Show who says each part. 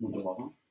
Speaker 1: Motorradar.